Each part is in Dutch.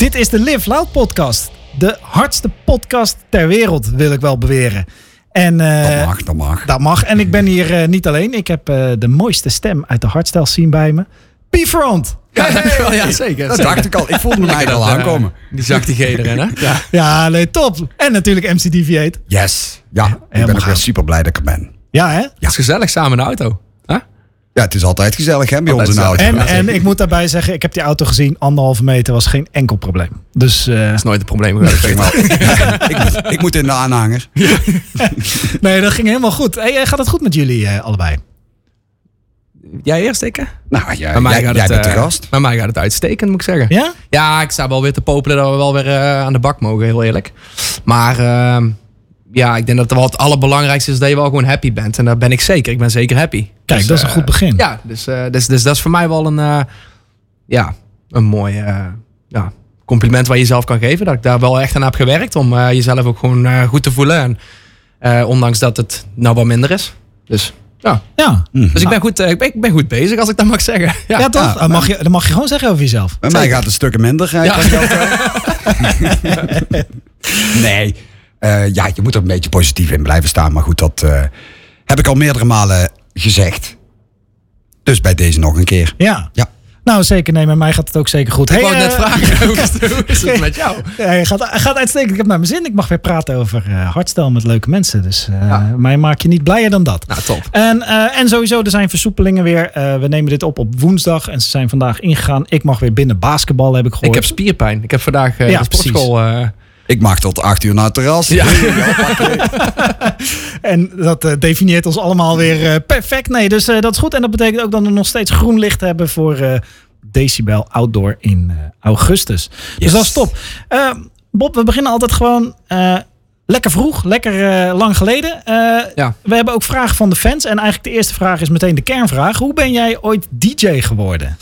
Dit is de Live Loud podcast. De hardste podcast ter wereld, wil ik wel beweren. En, eh, Dat mag, dat mag. Dat mag. En ik ben hier eh, niet alleen. Ik heb eh, de mooiste stem uit de hardstyle scene bij me. P-Front. Ja. Ja, zeker. Dat zeker. dacht ik al. Ik voelde hem eigenlijk al aankomen. Die zachte G erin, hè? Ja. Ja, nee, top. En natuurlijk MC Deviate. Yes. Ja, ik ben ook weer super blij dat ik er ben. Ja, hè? Het is gezellig samen in de auto. Ja, het is altijd gezellig hè, bij ons in Altijd auto. En, en ik moet daarbij zeggen, ik heb die auto gezien. Anderhalve meter was geen enkel probleem. Dus eh, Dat is nooit een probleem geweest. Zeg maar, ik, moet, ik moet in de aanhanger. nee, dat ging helemaal goed. Hey, eh, gaat het goed met jullie eh, allebei? Jij eerst, ik? Nou, jij, Bij mij jij, gaat jij het, bent de gast. Bij mij gaat het uitstekend, moet ik zeggen. Ja? Ja, ik sta wel weer te popelen dat we wel weer aan de bak mogen, heel eerlijk. Maar ehm, ja, ik denk dat wat het allerbelangrijkste is dat je wel gewoon happy bent. En dat ben ik zeker. Ik ben zeker happy. Kijk, Dus, dat is een eh, goed begin. Ja, dus, eh, dus, dus dat is voor mij wel een, eh, ja, een mooi eh, ja, compliment waar je jezelf kan geven. Dat ik daar wel echt aan heb gewerkt om eh, jezelf ook gewoon eh, goed te voelen. En, eh, ondanks dat het nou wat minder is. Dus ja, Ja, dus ik, ben goed, eh, ik, ben, ik ben goed bezig als ik dat mag zeggen. Ja, ja, toch? Dat mag je, dat mag je gewoon zeggen over jezelf. Bij mij gaat het stukken minder. Ja. nee, Eh, ja, je moet er een beetje positief in blijven staan. Maar goed, dat eh, heb ik al meerdere malen gezegd. Dus bij deze nog een keer. Ja. Ja. Nou, zeker. Nee, met mij gaat het ook zeker goed. Ik Hey, wou net eh, vragen, hoe is, het, hoe is het met jou? Ja, hij gaat, gaat uitstekend. Ik heb naar mijn zin. Ik mag weer praten over eh hardstyle met leuke mensen. Dus Ja. mij maak je niet blijer dan dat. Nou, top. En, en sowieso, er zijn versoepelingen weer. We nemen dit op op woensdag en ze zijn vandaag ingegaan. Ik mag weer binnen basketbal, heb ik gehoord. Ik heb spierpijn. Ik heb vandaag Ja, de sportschool... eh, Ik mag tot acht uur naar het terras. Ja. En dat eh, definieert ons allemaal weer eh, perfect. Nee, dus eh, dat is goed. En dat betekent ook dat we nog steeds groen licht hebben voor eh, Decibel Outdoor in eh, augustus. Dus dat is top. Bob, we beginnen altijd gewoon eh, lekker vroeg, lekker eh, lang geleden. Eh, Ja. We hebben ook vragen van de fans. En eigenlijk de eerste vraag is meteen de kernvraag. Hoe ben jij ooit DJ geworden?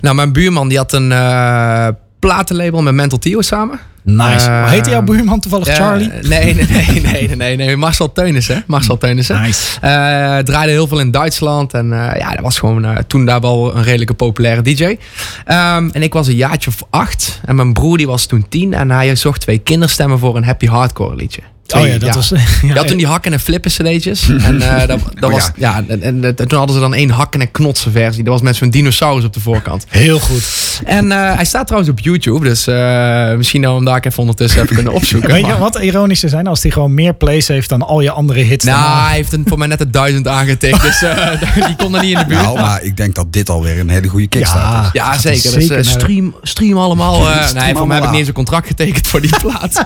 Nou, mijn buurman die had een eh, platenlabel met Mental Tio samen. Nice. Eh, Heette jouw buurman toevallig Charlie? Nee, nee, nee, nee, nee, nee, nee. Marcel Teunissen. Marcel Teunissen. Nice. Eh, draaide heel veel in Duitsland. En eh, ja, dat was gewoon eh, toen daar wel een redelijke populaire DJ. Ehm, en ik was een jaartje of acht. En mijn broer die was toen tien. En hij zocht twee kinderstemmen voor een happy hardcore liedje. Oh ja, dat was... Je had toen die hakken en flippen cd'tjes. En eh, dat, dat Oh, was, ja. en, en, en toen hadden ze dan één hakken en knotsen versie. Dat was met zo'n dinosaurus op de voorkant. Heel goed. En eh, hij staat trouwens op YouTube. Dus eh, misschien dat we hem daar even ondertussen even kunnen opzoeken. Weet je wat ironisch zou zijn als hij gewoon meer plays heeft dan al je andere hits? Nou, hij heeft een, voor mij net een duizend aangetikt. Dus eh, die kon er niet in de buurt. Nou, maar ik denk dat dit alweer een hele goede kickstart is. Ja, zeker. er Dus zeker stream, stream allemaal. eh, Stream nee, voor mij heb ik niet eens een contract getekend voor die plaat.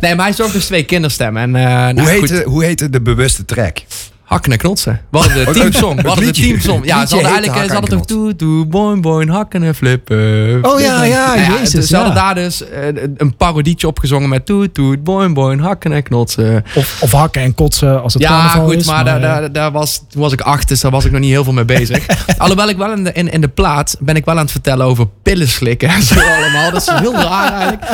nee, maar hij zocht dus twee En, eh, nou, Hoe, goed, heette, hoe heette de bewuste track? hakken en knotsen. We hadden de Oh, teamsong. het We hadden de teamsong. Ja, Het ze hadden eigenlijk ze hadden toch toe, toe, boing, boing, hakken en flippen. Oh ja, ja, Nou jezus, dus Ze ja. hadden daar dus eh, een parodietje opgezongen met toet, boing, boing, hakken en knotsen. Of, of hakken en kotsen als het Ja, carnaval goed, is. maar, daar, eh, daar, daar was, toen was ik acht, dus daar was ik nog niet heel veel mee bezig. Alhoewel ik wel in de, in, in de plaat ben ik wel aan het vertellen over pillen slikken en zo allemaal. Dat is heel raar eigenlijk.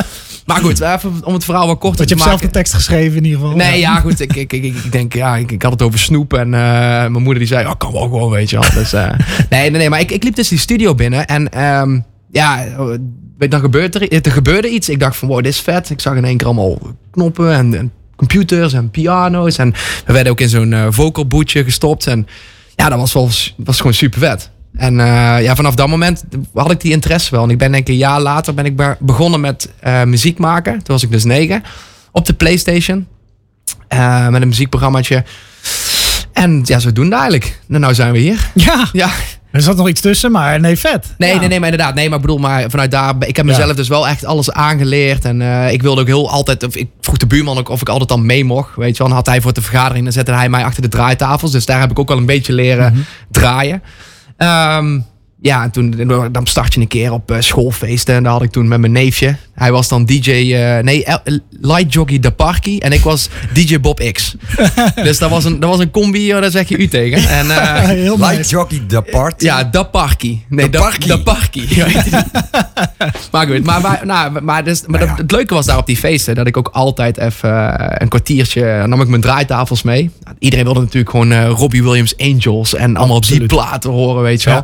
Maar goed, even om het verhaal wat korter Want je te hebt zelf maken. de tekst geschreven in ieder geval. Nee, ja, goed. Ik, ik, ik, ik denk, ja, ik, ik had het over snoep. En eh, mijn moeder die zei, oh, kan wel gewoon, weet je wel. Dus, eh, nee, nee, nee. Maar ik, ik liep dus die studio binnen. En ehm, ja, weet, dan gebeurt er, er gebeurde iets. Ik dacht van, wow, dit is vet. Ik zag in één keer allemaal knoppen en, en computers en piano's. En we werden ook in zo'n eh vocal bootje gestopt. En ja, dat was, wel, was gewoon super vet. En eh, ja, vanaf dat moment had ik die interesse wel. En ik ben denk ik een jaar later ben ik be- begonnen met eh, muziek maken. Toen was ik dus negen. Op de Playstation. Eh, met een muziekprogrammaatje. En ja, zo doen het eigenlijk. En nou zijn we hier. Ja, Ja. er zat nog iets tussen, maar nee, vet. Nee, Ja. nee, nee, maar inderdaad. Nee, maar ik bedoel, maar vanuit daar... Ik heb Ja. mezelf dus wel echt alles aangeleerd. En ik wilde ook heel altijd... Of ik vroeg de buurman ook of ik altijd dan mee mocht. Weet je wel. Dan had hij voor de vergadering... Dan zette hij mij achter de draaitafels. Dus daar heb ik ook wel een beetje leren Mhm. draaien. Um, ja, en toen dan start je een keer op eh, schoolfeesten. En daar had ik toen met mijn neefje. Hij was dan DJ... eh, nee, El- Light Jockey De Parky. En ik was DJ Bob X. dus dat was een, dat was een combi, daar zeg je u tegen. En, eh, Heel Light nice. Jockey The Party. ja, Da Parky. Nee, Da Parky. Maar goed, maar, maar, nou, maar, dus, maar Nou ja. dat- het leuke was daar op die feesten dat ik ook altijd even een kwartiertje dan nam ik mijn draaitafels mee. Nou, Iedereen wilde natuurlijk gewoon Robbie Williams Angels en allemaal op die platen horen, weet je wel. Ja.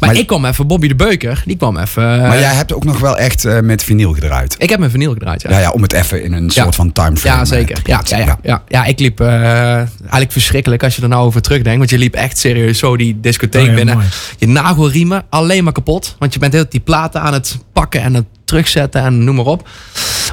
Maar, Maar Ik kwam even, Bobby de Beuker, die kwam even... eh, maar jij hebt ook nog wel echt eh, met vinyl gedraaid. Ik heb mijn vinyl gedraaid, ja. Ja, ja, om het even in een soort van timeframe Ja, eh, zeker. te Ja, plaatsen. ja, ja, ja. ja, ik liep eh, eigenlijk verschrikkelijk als je er nou over terugdenkt. Want je liep echt serieus zo die discotheek Oh ja, binnen. mooi. Je nagelriemen alleen maar kapot. Want je bent heel die platen aan het pakken en het terugzetten en noem maar op.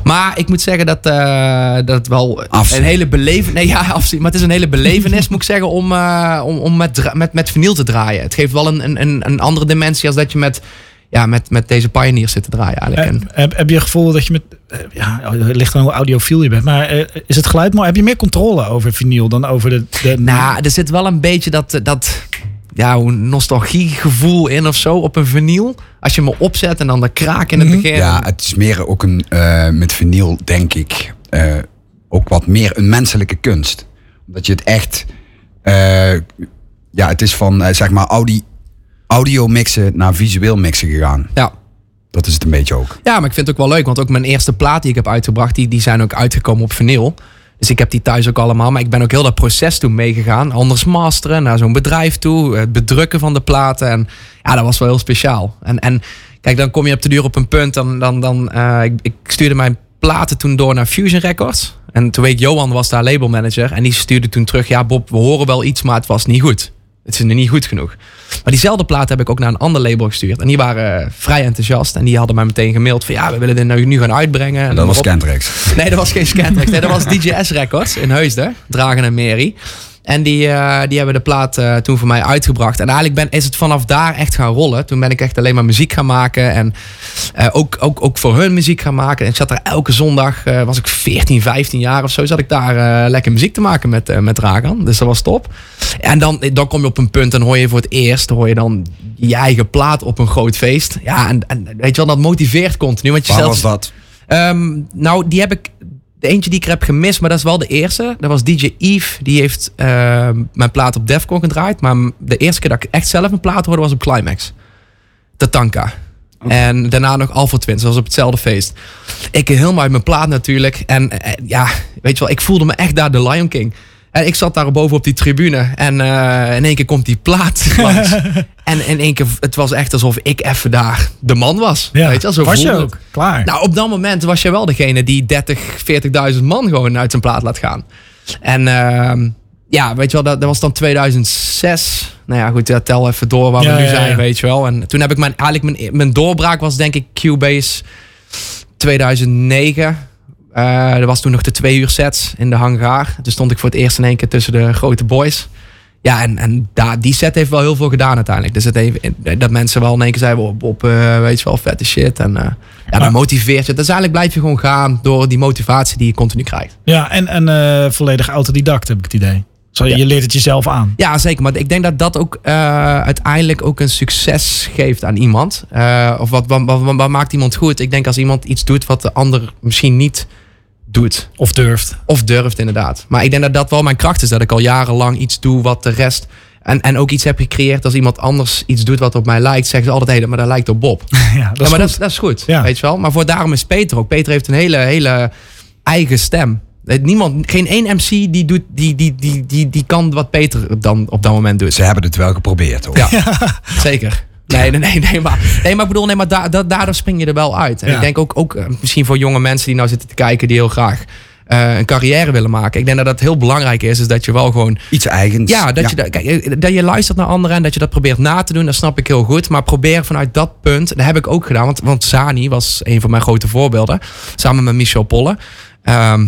Maar ik moet zeggen dat, eh, dat het wel Afzien. een hele belevenis... Nee, ja, afzien. Maar het is een hele belevenis, moet ik zeggen, om, eh, om, om met, met, met vinyl te draaien. Het geeft wel een, een- een, een andere dimensie als dat je met, ja, met, met deze Pioneers zit te draaien eigenlijk. En- Heb, heb, heb je het gevoel dat je met... eh, Ja, het ligt aan hoe audiofiel je bent. Maar eh, is het geluid mooi? Heb je meer controle over vinyl dan over de... de Nou, er zit wel een beetje dat, dat ja, hoe nostalgiegevoel in of zo op een vinyl. Als je me opzet en dan de kraak in het Mhm. begin. Ja, het is meer ook een, eh, met vinyl denk ik, eh, ook wat meer een menselijke kunst. Omdat je het echt, eh, ja, het is van eh, zeg maar audi, audio mixen naar visueel mixen gegaan. ja. Dat is het een beetje ook. Ja, maar ik vind het ook wel leuk. Want ook mijn eerste plaat die ik heb uitgebracht, die, die zijn ook uitgekomen op vinyl. Dus ik heb die thuis ook allemaal. Maar ik ben ook heel dat proces toen meegegaan. Anders masteren, naar zo'n bedrijf toe. Het bedrukken van de platen. En ja, dat was wel heel speciaal. En, en kijk, dan kom je op de duur op een punt. Dan, dan, dan, eh, ik, ik stuurde mijn platen toen door naar Fusion Records. En toen weet Johan was daar labelmanager. En die stuurde toen terug, ja Bob, we horen wel iets, maar het was niet goed. Het is nu niet goed genoeg. Maar diezelfde plaat heb ik ook naar een ander label gestuurd. En die waren eh, vrij enthousiast. En die hadden mij meteen gemaild van ja, we willen dit nou nu gaan uitbrengen. En Dat was. Kentrix. Nee, dat was geen Scantrax. Nee, dat was DJS Records in Heusden. Dragen en Mary. En die, eh, die hebben de plaat eh, toen voor mij uitgebracht. En eigenlijk ben, is het vanaf daar echt gaan rollen. Toen ben ik echt alleen maar muziek gaan maken. En eh, ook, ook, ook voor hun muziek gaan maken. En ik zat daar elke zondag, was ik 14, 15 jaar of zo, zat ik daar lekker muziek te maken met, met Dragan. Dus dat was top. En dan, dan kom je op een punt, dan hoor je voor het eerst, hoor je dan je eigen plaat op een groot feest. Ja, en, en weet je wel, dat motiveert continu. Want je Waar stelt- was dat? Ehm, nou, die heb ik. De eentje die ik heb gemist, maar dat is wel de eerste. Dat was DJ Eve. Die heeft ehm, mijn plaat op Defcon gedraaid. Maar de eerste keer dat ik echt zelf een plaat hoorde was op Climax. Tatanka. En daarna nog Alpha Twins. Dat was op hetzelfde feest. Ik helemaal uit mijn plaat natuurlijk. En eh, ja, weet je wel, ik voelde me echt daar de Lion King. En ik zat daar boven op die tribune. En eh, in één keer komt die plaat langs. en in één keer, het was echt alsof ik even daar de man was. ja. Weet je wel, zo was je ook? Klaar. Nou, op dat moment was je wel degene die 30, 40.000 man gewoon uit zijn plaat laat gaan. En ehm, ja, weet je wel, dat, dat was dan 2006. Nou ja, goed, ja, tel even door waar Ja, we nu zijn, weet je wel. En toen heb ik mijn, eigenlijk mijn, mijn doorbraak was denk ik Cubase 2009. Eh er was toen nog de twee uur sets in de hangar. Toen stond ik voor het eerst in één keer tussen de grote boys. Ja, en, en daar, die set heeft wel heel veel gedaan uiteindelijk. Dus het heeft, dat mensen wel in één keer zeiden op, op eh, weet je wel, vette shit. En eh, ja, dan motiveert je. Dus eigenlijk blijf je gewoon gaan door die motivatie die je continu krijgt. Ja, en, en eh, volledig autodidact heb ik het idee. Zo, Ja. Je leert het jezelf aan. Ja, zeker. Maar ik denk dat dat ook eh, uiteindelijk ook een succes geeft aan iemand. Eh, of wat, wat, wat, wat maakt iemand goed? Ik denk als iemand iets doet wat de ander misschien niet doet. Of durft. Of durft inderdaad. Maar ik denk dat dat wel mijn kracht is. Dat ik al jarenlang iets doe wat de rest... En, en ook iets heb gecreëerd als iemand anders iets doet wat op mij lijkt. Zeggen ze altijd, hé, maar dat lijkt op Bob. ja, dat ja, is maar goed. dat, is- dat is goed. Ja. Weet je wel. Maar voor daarom is Peter ook. Peter heeft een hele, hele eigen stem. Eh, Niemand, geen één MC die, doet, die, die, die, die, die kan wat Peter dan op dat moment doet. Ze hebben het wel geprobeerd hoor. Ja, zeker. Nee, nee, nee, nee, maar, nee, maar ik bedoel, nee, maar da, da- daardoor spring je er wel uit. En Ja. ik denk ook, ook eh, misschien voor jonge mensen die nou zitten te kijken, die heel graag eh, een carrière willen maken. Ik denk dat dat heel belangrijk is, is dat je wel gewoon Iets eigens. ja, dat, Je, dat, kijk, eh, dat je luistert naar anderen en dat je dat probeert na te doen, dat snap ik heel goed. Maar probeer vanuit dat punt, dat heb ik ook gedaan. Want, want Zani was een van mijn grote voorbeelden. Samen met Michel Polle. Ehm,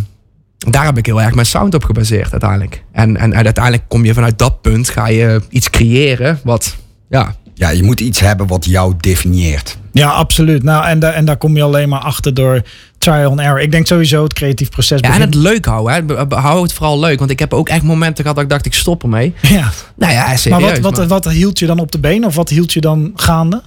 daar heb ik heel erg mijn sound op gebaseerd uiteindelijk. En, en, en uiteindelijk kom je vanuit dat punt, ga je iets creëren wat, ja, Ja, je moet iets hebben wat jou definieert. Ja, absoluut. Nou, en, daar en daar kom je alleen maar achter door trial and error. Ik denk sowieso het creatief proces Ja, en het leuk houden. Hè. Hou het vooral leuk. Want ik heb ook echt momenten gehad dat ik dacht, ik stop ermee. Ja. Nou ja, serieus. Maar wat, wat, maar- wat hield je dan op de been? Of wat hield je dan gaande?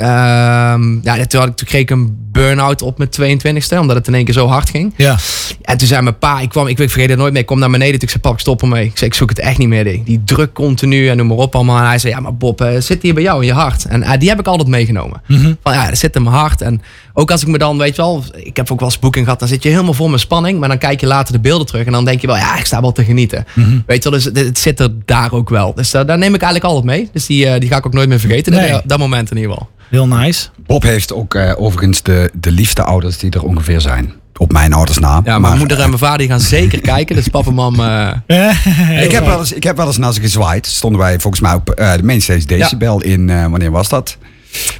Ehm, ja, toen, had ik, toen kreeg ik een burn-out op mijn 22e, omdat het in één keer zo hard ging. Ja. En toen zei mijn pa, ik kwam, ik vergeet het nooit meer, ik kom naar beneden. Toen ik zei, pap, ik stop ermee. Ik zei, ik zoek het echt niet meer. Die, die druk continu en noem maar op allemaal. En hij zei, ja, maar Bob, eh, zit hier bij jou in je hart? En eh, die heb ik altijd meegenomen. Mhm. Van ja, dat zit in mijn hart. En ook als ik me dan, weet je wel, ik heb ook wel eens boeking gehad, dan zit je helemaal vol met spanning. Maar dan kijk je later de beelden terug en dan denk je wel, ja, ik sta wel te genieten. Mhm. Weet je wel, dus het, het zit er daar ook wel. Dus eh, daar neem ik eigenlijk altijd mee. Dus die, die ga ik ook nooit meer vergeten. Nee. Dat, dat moment in ieder geval. Heel nice. Bob heeft ook eh, overigens de, de liefste ouders die er ongeveer zijn. Op mijn ouders na. Ja, mijn Maar, moeder en mijn vader die gaan zeker kijken. Dus papa en mam... eh, ik, heb wel eens, ik heb wel eens naar ze gezwaaid. Stonden wij volgens mij op eh, de Mainstage Decibel in, eh, wanneer was dat?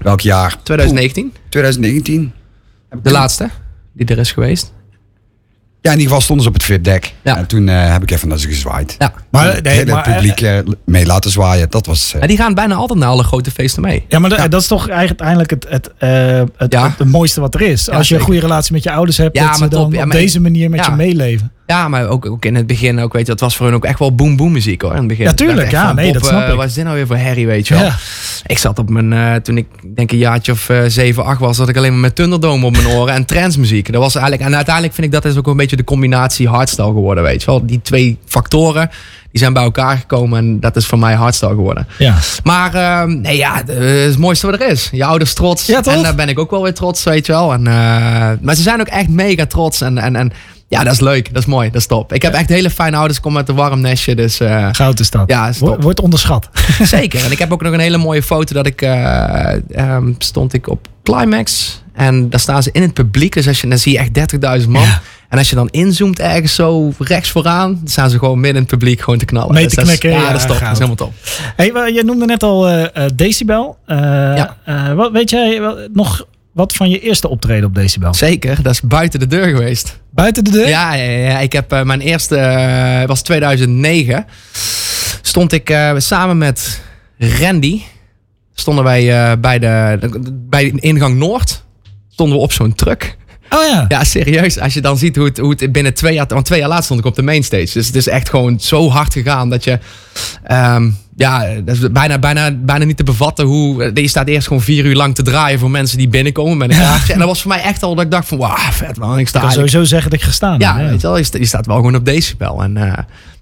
Welk jaar? 2019, 2019? de laatste die er is geweest. Ja, in ieder geval stonden ze op het VIP-deck. Ja. En toen eh, heb ik even naar ze gezwaaid. Ja. Maar, het nee, hele maar, eh, publiek eh, mee laten zwaaien. Dat was... eh, En die gaan bijna altijd naar alle grote feesten mee. Ja, maar dat, dat is toch uiteindelijk het, het, eh, het, Ja. het, het mooiste wat er is. Ja, Als je een goede relatie met je ouders hebt, Ja, dat ze dan top. Op deze manier met ja. je meeleven. Ja, maar ook, ook in het begin ook, weet je, dat was voor hun ook echt wel boom boom muziek hoor. In het begin. Ja, tuurlijk, Ik dacht echt ja, van, nee, dat snap eh, ik. Wat is dit nou weer voor herrie, weet je wel? Ja. Ik zat op mijn, eh, toen ik denk een jaartje of eh 7, 8 was, zat ik alleen maar met Thunderdome op mijn oren en transmuziek. Dat was eigenlijk, en uiteindelijk vind ik dat is ook een beetje de combinatie hardstyle geworden, weet je wel. Die twee factoren, die zijn bij elkaar gekomen en dat is voor mij hardstyle geworden. Ja. Maar ehm, nee, ja, het is het mooiste wat er is. Je ouders trots. Ja, toch? En daar ben ik ook wel weer trots, weet je wel. En, eh, maar ze zijn ook echt mega trots. En, en, en ja, dat is leuk. Dat is mooi. Dat is top. Ik heb echt hele fijne ouders. Kom uit een warm nestje. Dus eh, Goud is dat. Ja. Wordt onderschat. zeker. En ik heb ook nog een hele mooie foto dat ik... eh, ehm, stond ik op Climax. En daar staan ze in het publiek. Dus als je, dan zie je echt 30.000 man. Ja. En als je dan inzoomt ergens zo rechts vooraan... dan staan ze gewoon midden in het publiek gewoon te knallen. Mee Dus te dat is- knikken, Ja, ja, dat is top. Dat is helemaal top. Hey, je noemde net al eh, Decibel. Ja. wat, weet jij nog wat van je eerste optreden op Decibel? Zeker. Dat is buiten de deur geweest. Buiten de deur? Ja, ja, ja. ik heb eh, mijn eerste, eh, was 2009. Stond ik eh, samen met Randy. Stonden wij bij, de, bij de ingang Noord. Stonden we op zo'n truck. Oh ja. Ja, serieus. Als je dan ziet hoe het, hoe het binnen twee jaar... Want twee jaar later stond ik op de mainstage. Dus het is echt gewoon zo hard gegaan dat je... ehm, ja, dat is bijna, bijna, bijna niet te bevatten hoe... Je staat eerst gewoon vier uur lang te draaien voor mensen die binnenkomen met een kaartje. En dat was voor mij echt al dat ik dacht van... Wauw, vet man. Ik sta Ik kan sowieso zeggen dat ik gestaan ja, heb. weet je wel, je, sta- je staat wel gewoon op decibel. En eh,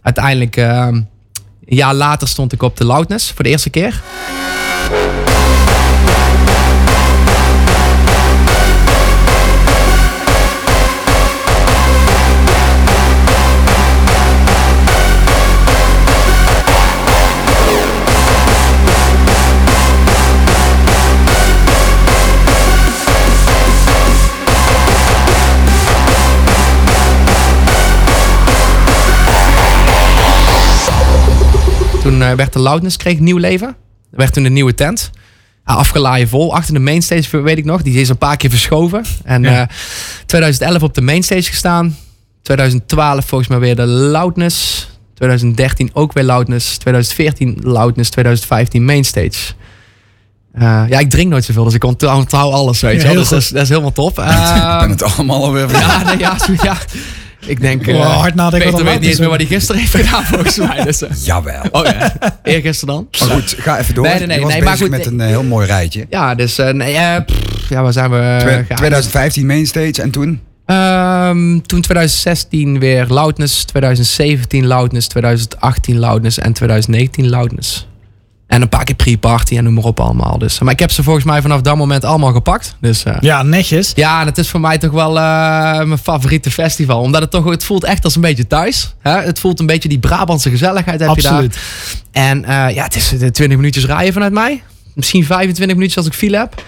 uiteindelijk, eh, een jaar later stond ik op de Loudness voor de eerste keer. Toen eh, werd de Loudness, kreeg nieuw leven. Er werd toen een nieuwe tent. Afgelaaien vol. Achter de mainstage, weet ik nog. Die is een paar keer verschoven. En Ja. eh 2011 op de mainstage gestaan. 2012 volgens mij weer de Loudness. 2013 ook weer Loudness. 2014 Loudness. 2015 mainstage. Eh, ja, ik drink nooit zoveel, dus ik onthoud alles, weet je Ja, wel. heel Dus dat is, dat is helemaal top. ik ben Ehm, het allemaal alweer ja, nee, ja, zo- ja. Ik denk... Wow, eh, hard nadenken Peter er weet niet eens meer wat hij gisteren heeft gedaan, volgens mij. Dus, eh, Jawel. oh ja, eergisteren dan. Maar goed, ga even door. Nee, nee, nee, Je was nee, maar goed, met een eh, heel mooi rijtje. Ja, dus eh, nee, pff, ja, waar zijn we? Twe- gegaan? 2015 Mainstage en toen? Ehm, toen 2016 weer Loudness, 2017 Loudness, 2018 Loudness en 2019 Loudness. En een paar keer pre-party en noem maar op allemaal. Dus, maar ik heb ze volgens mij vanaf dat moment allemaal gepakt. Dus eh, Ja, netjes. ja, en het is voor mij toch wel eh, mijn favoriete festival. Omdat het toch, het voelt echt als een beetje thuis. Hè? Het voelt een beetje die Brabantse gezelligheid heb je daar. Absoluut. En eh, ja, het is eh, 20 minuutjes rijden vanuit mij. Misschien 25 minuutjes als ik file heb.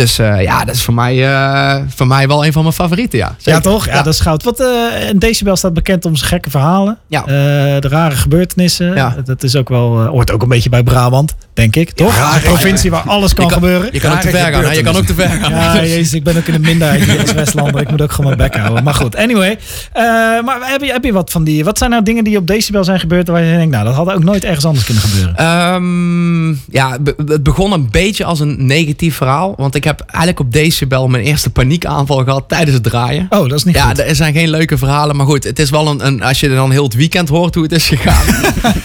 Dus eh, ja, dat is voor mij, eh, voor mij wel een van mijn favorieten, ja. Ja, toch? Ja, dat is goud. Wat, en Decibel staat bekend om zijn gekke verhalen. Ja. De rare gebeurtenissen. Ja. Dat is ook wel, hoort ook een beetje bij Brabant, denk ik. Toch? een provincie waar alles kan, Je kan- gebeuren. Je kan ook te ver gaan? Je kan ook te ver gaan. Ja, jezus, ik ben ook in de minderheid hier als Westlander. Ik moet ook gewoon mijn bek houden. Maar goed, anyway. Maar heb je, heb je wat van die... Wat zijn nou dingen die op Decibel zijn gebeurd... waar je denkt, nou, dat had ook nooit ergens anders kunnen gebeuren? Ehm, ja, het begon een beetje als een negatief verhaal. Want ik heb heb eigenlijk op Decibel mijn eerste paniekaanval gehad tijdens het draaien. Oh, dat is niet Ja, goed. er zijn geen leuke verhalen, maar goed, het is wel een, een als je dan heel het weekend hoort hoe het is gegaan.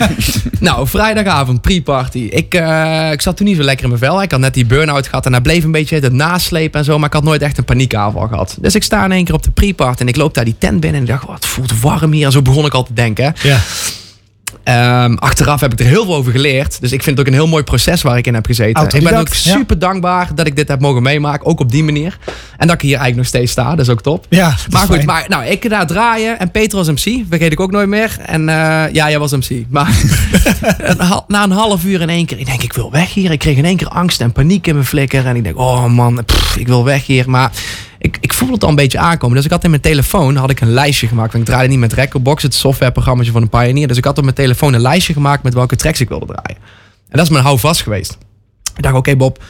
nou, vrijdagavond, pre-party. Ik, eh, ik zat toen niet zo lekker in mijn vel. Ik had net die burn-out gehad en hij bleef een beetje het naslepen en zo, maar ik had nooit echt een paniekaanval gehad. Dus ik sta in één keer op de pre-party en ik loop daar die tent binnen en ik dacht, wat voelt warm hier. En zo begon ik al te denken. Ja. Ehm, achteraf heb ik er heel veel over geleerd. Dus ik vind het ook een heel mooi proces waar ik in heb gezeten. Ik ben ook ja. super dankbaar dat ik dit heb mogen meemaken. Ook op die manier. En dat ik hier eigenlijk nog steeds sta. Dat is ook top. Ja, Maar goed, fijn. maar, nou, ik daar draaien en Peter was MC. Vergeet ik ook nooit meer. En eh, ja, jij was MC. Maar na een half uur in één keer, ik denk, ik wil weg hier. Ik kreeg in één keer angst en paniek in mijn flikker. En ik denk, oh man, pff, ik wil weg hier. Maar ik, ik voel het al een beetje aankomen. Dus ik had in mijn telefoon had ik een lijstje gemaakt. Want ik draaide niet met Recordbox, het softwareprogramma van een Pioneer. Dus ik had op mijn telefoon een lijstje gemaakt met welke tracks ik wilde draaien. En dat is mijn houvast geweest. Ik dacht, oké Bob,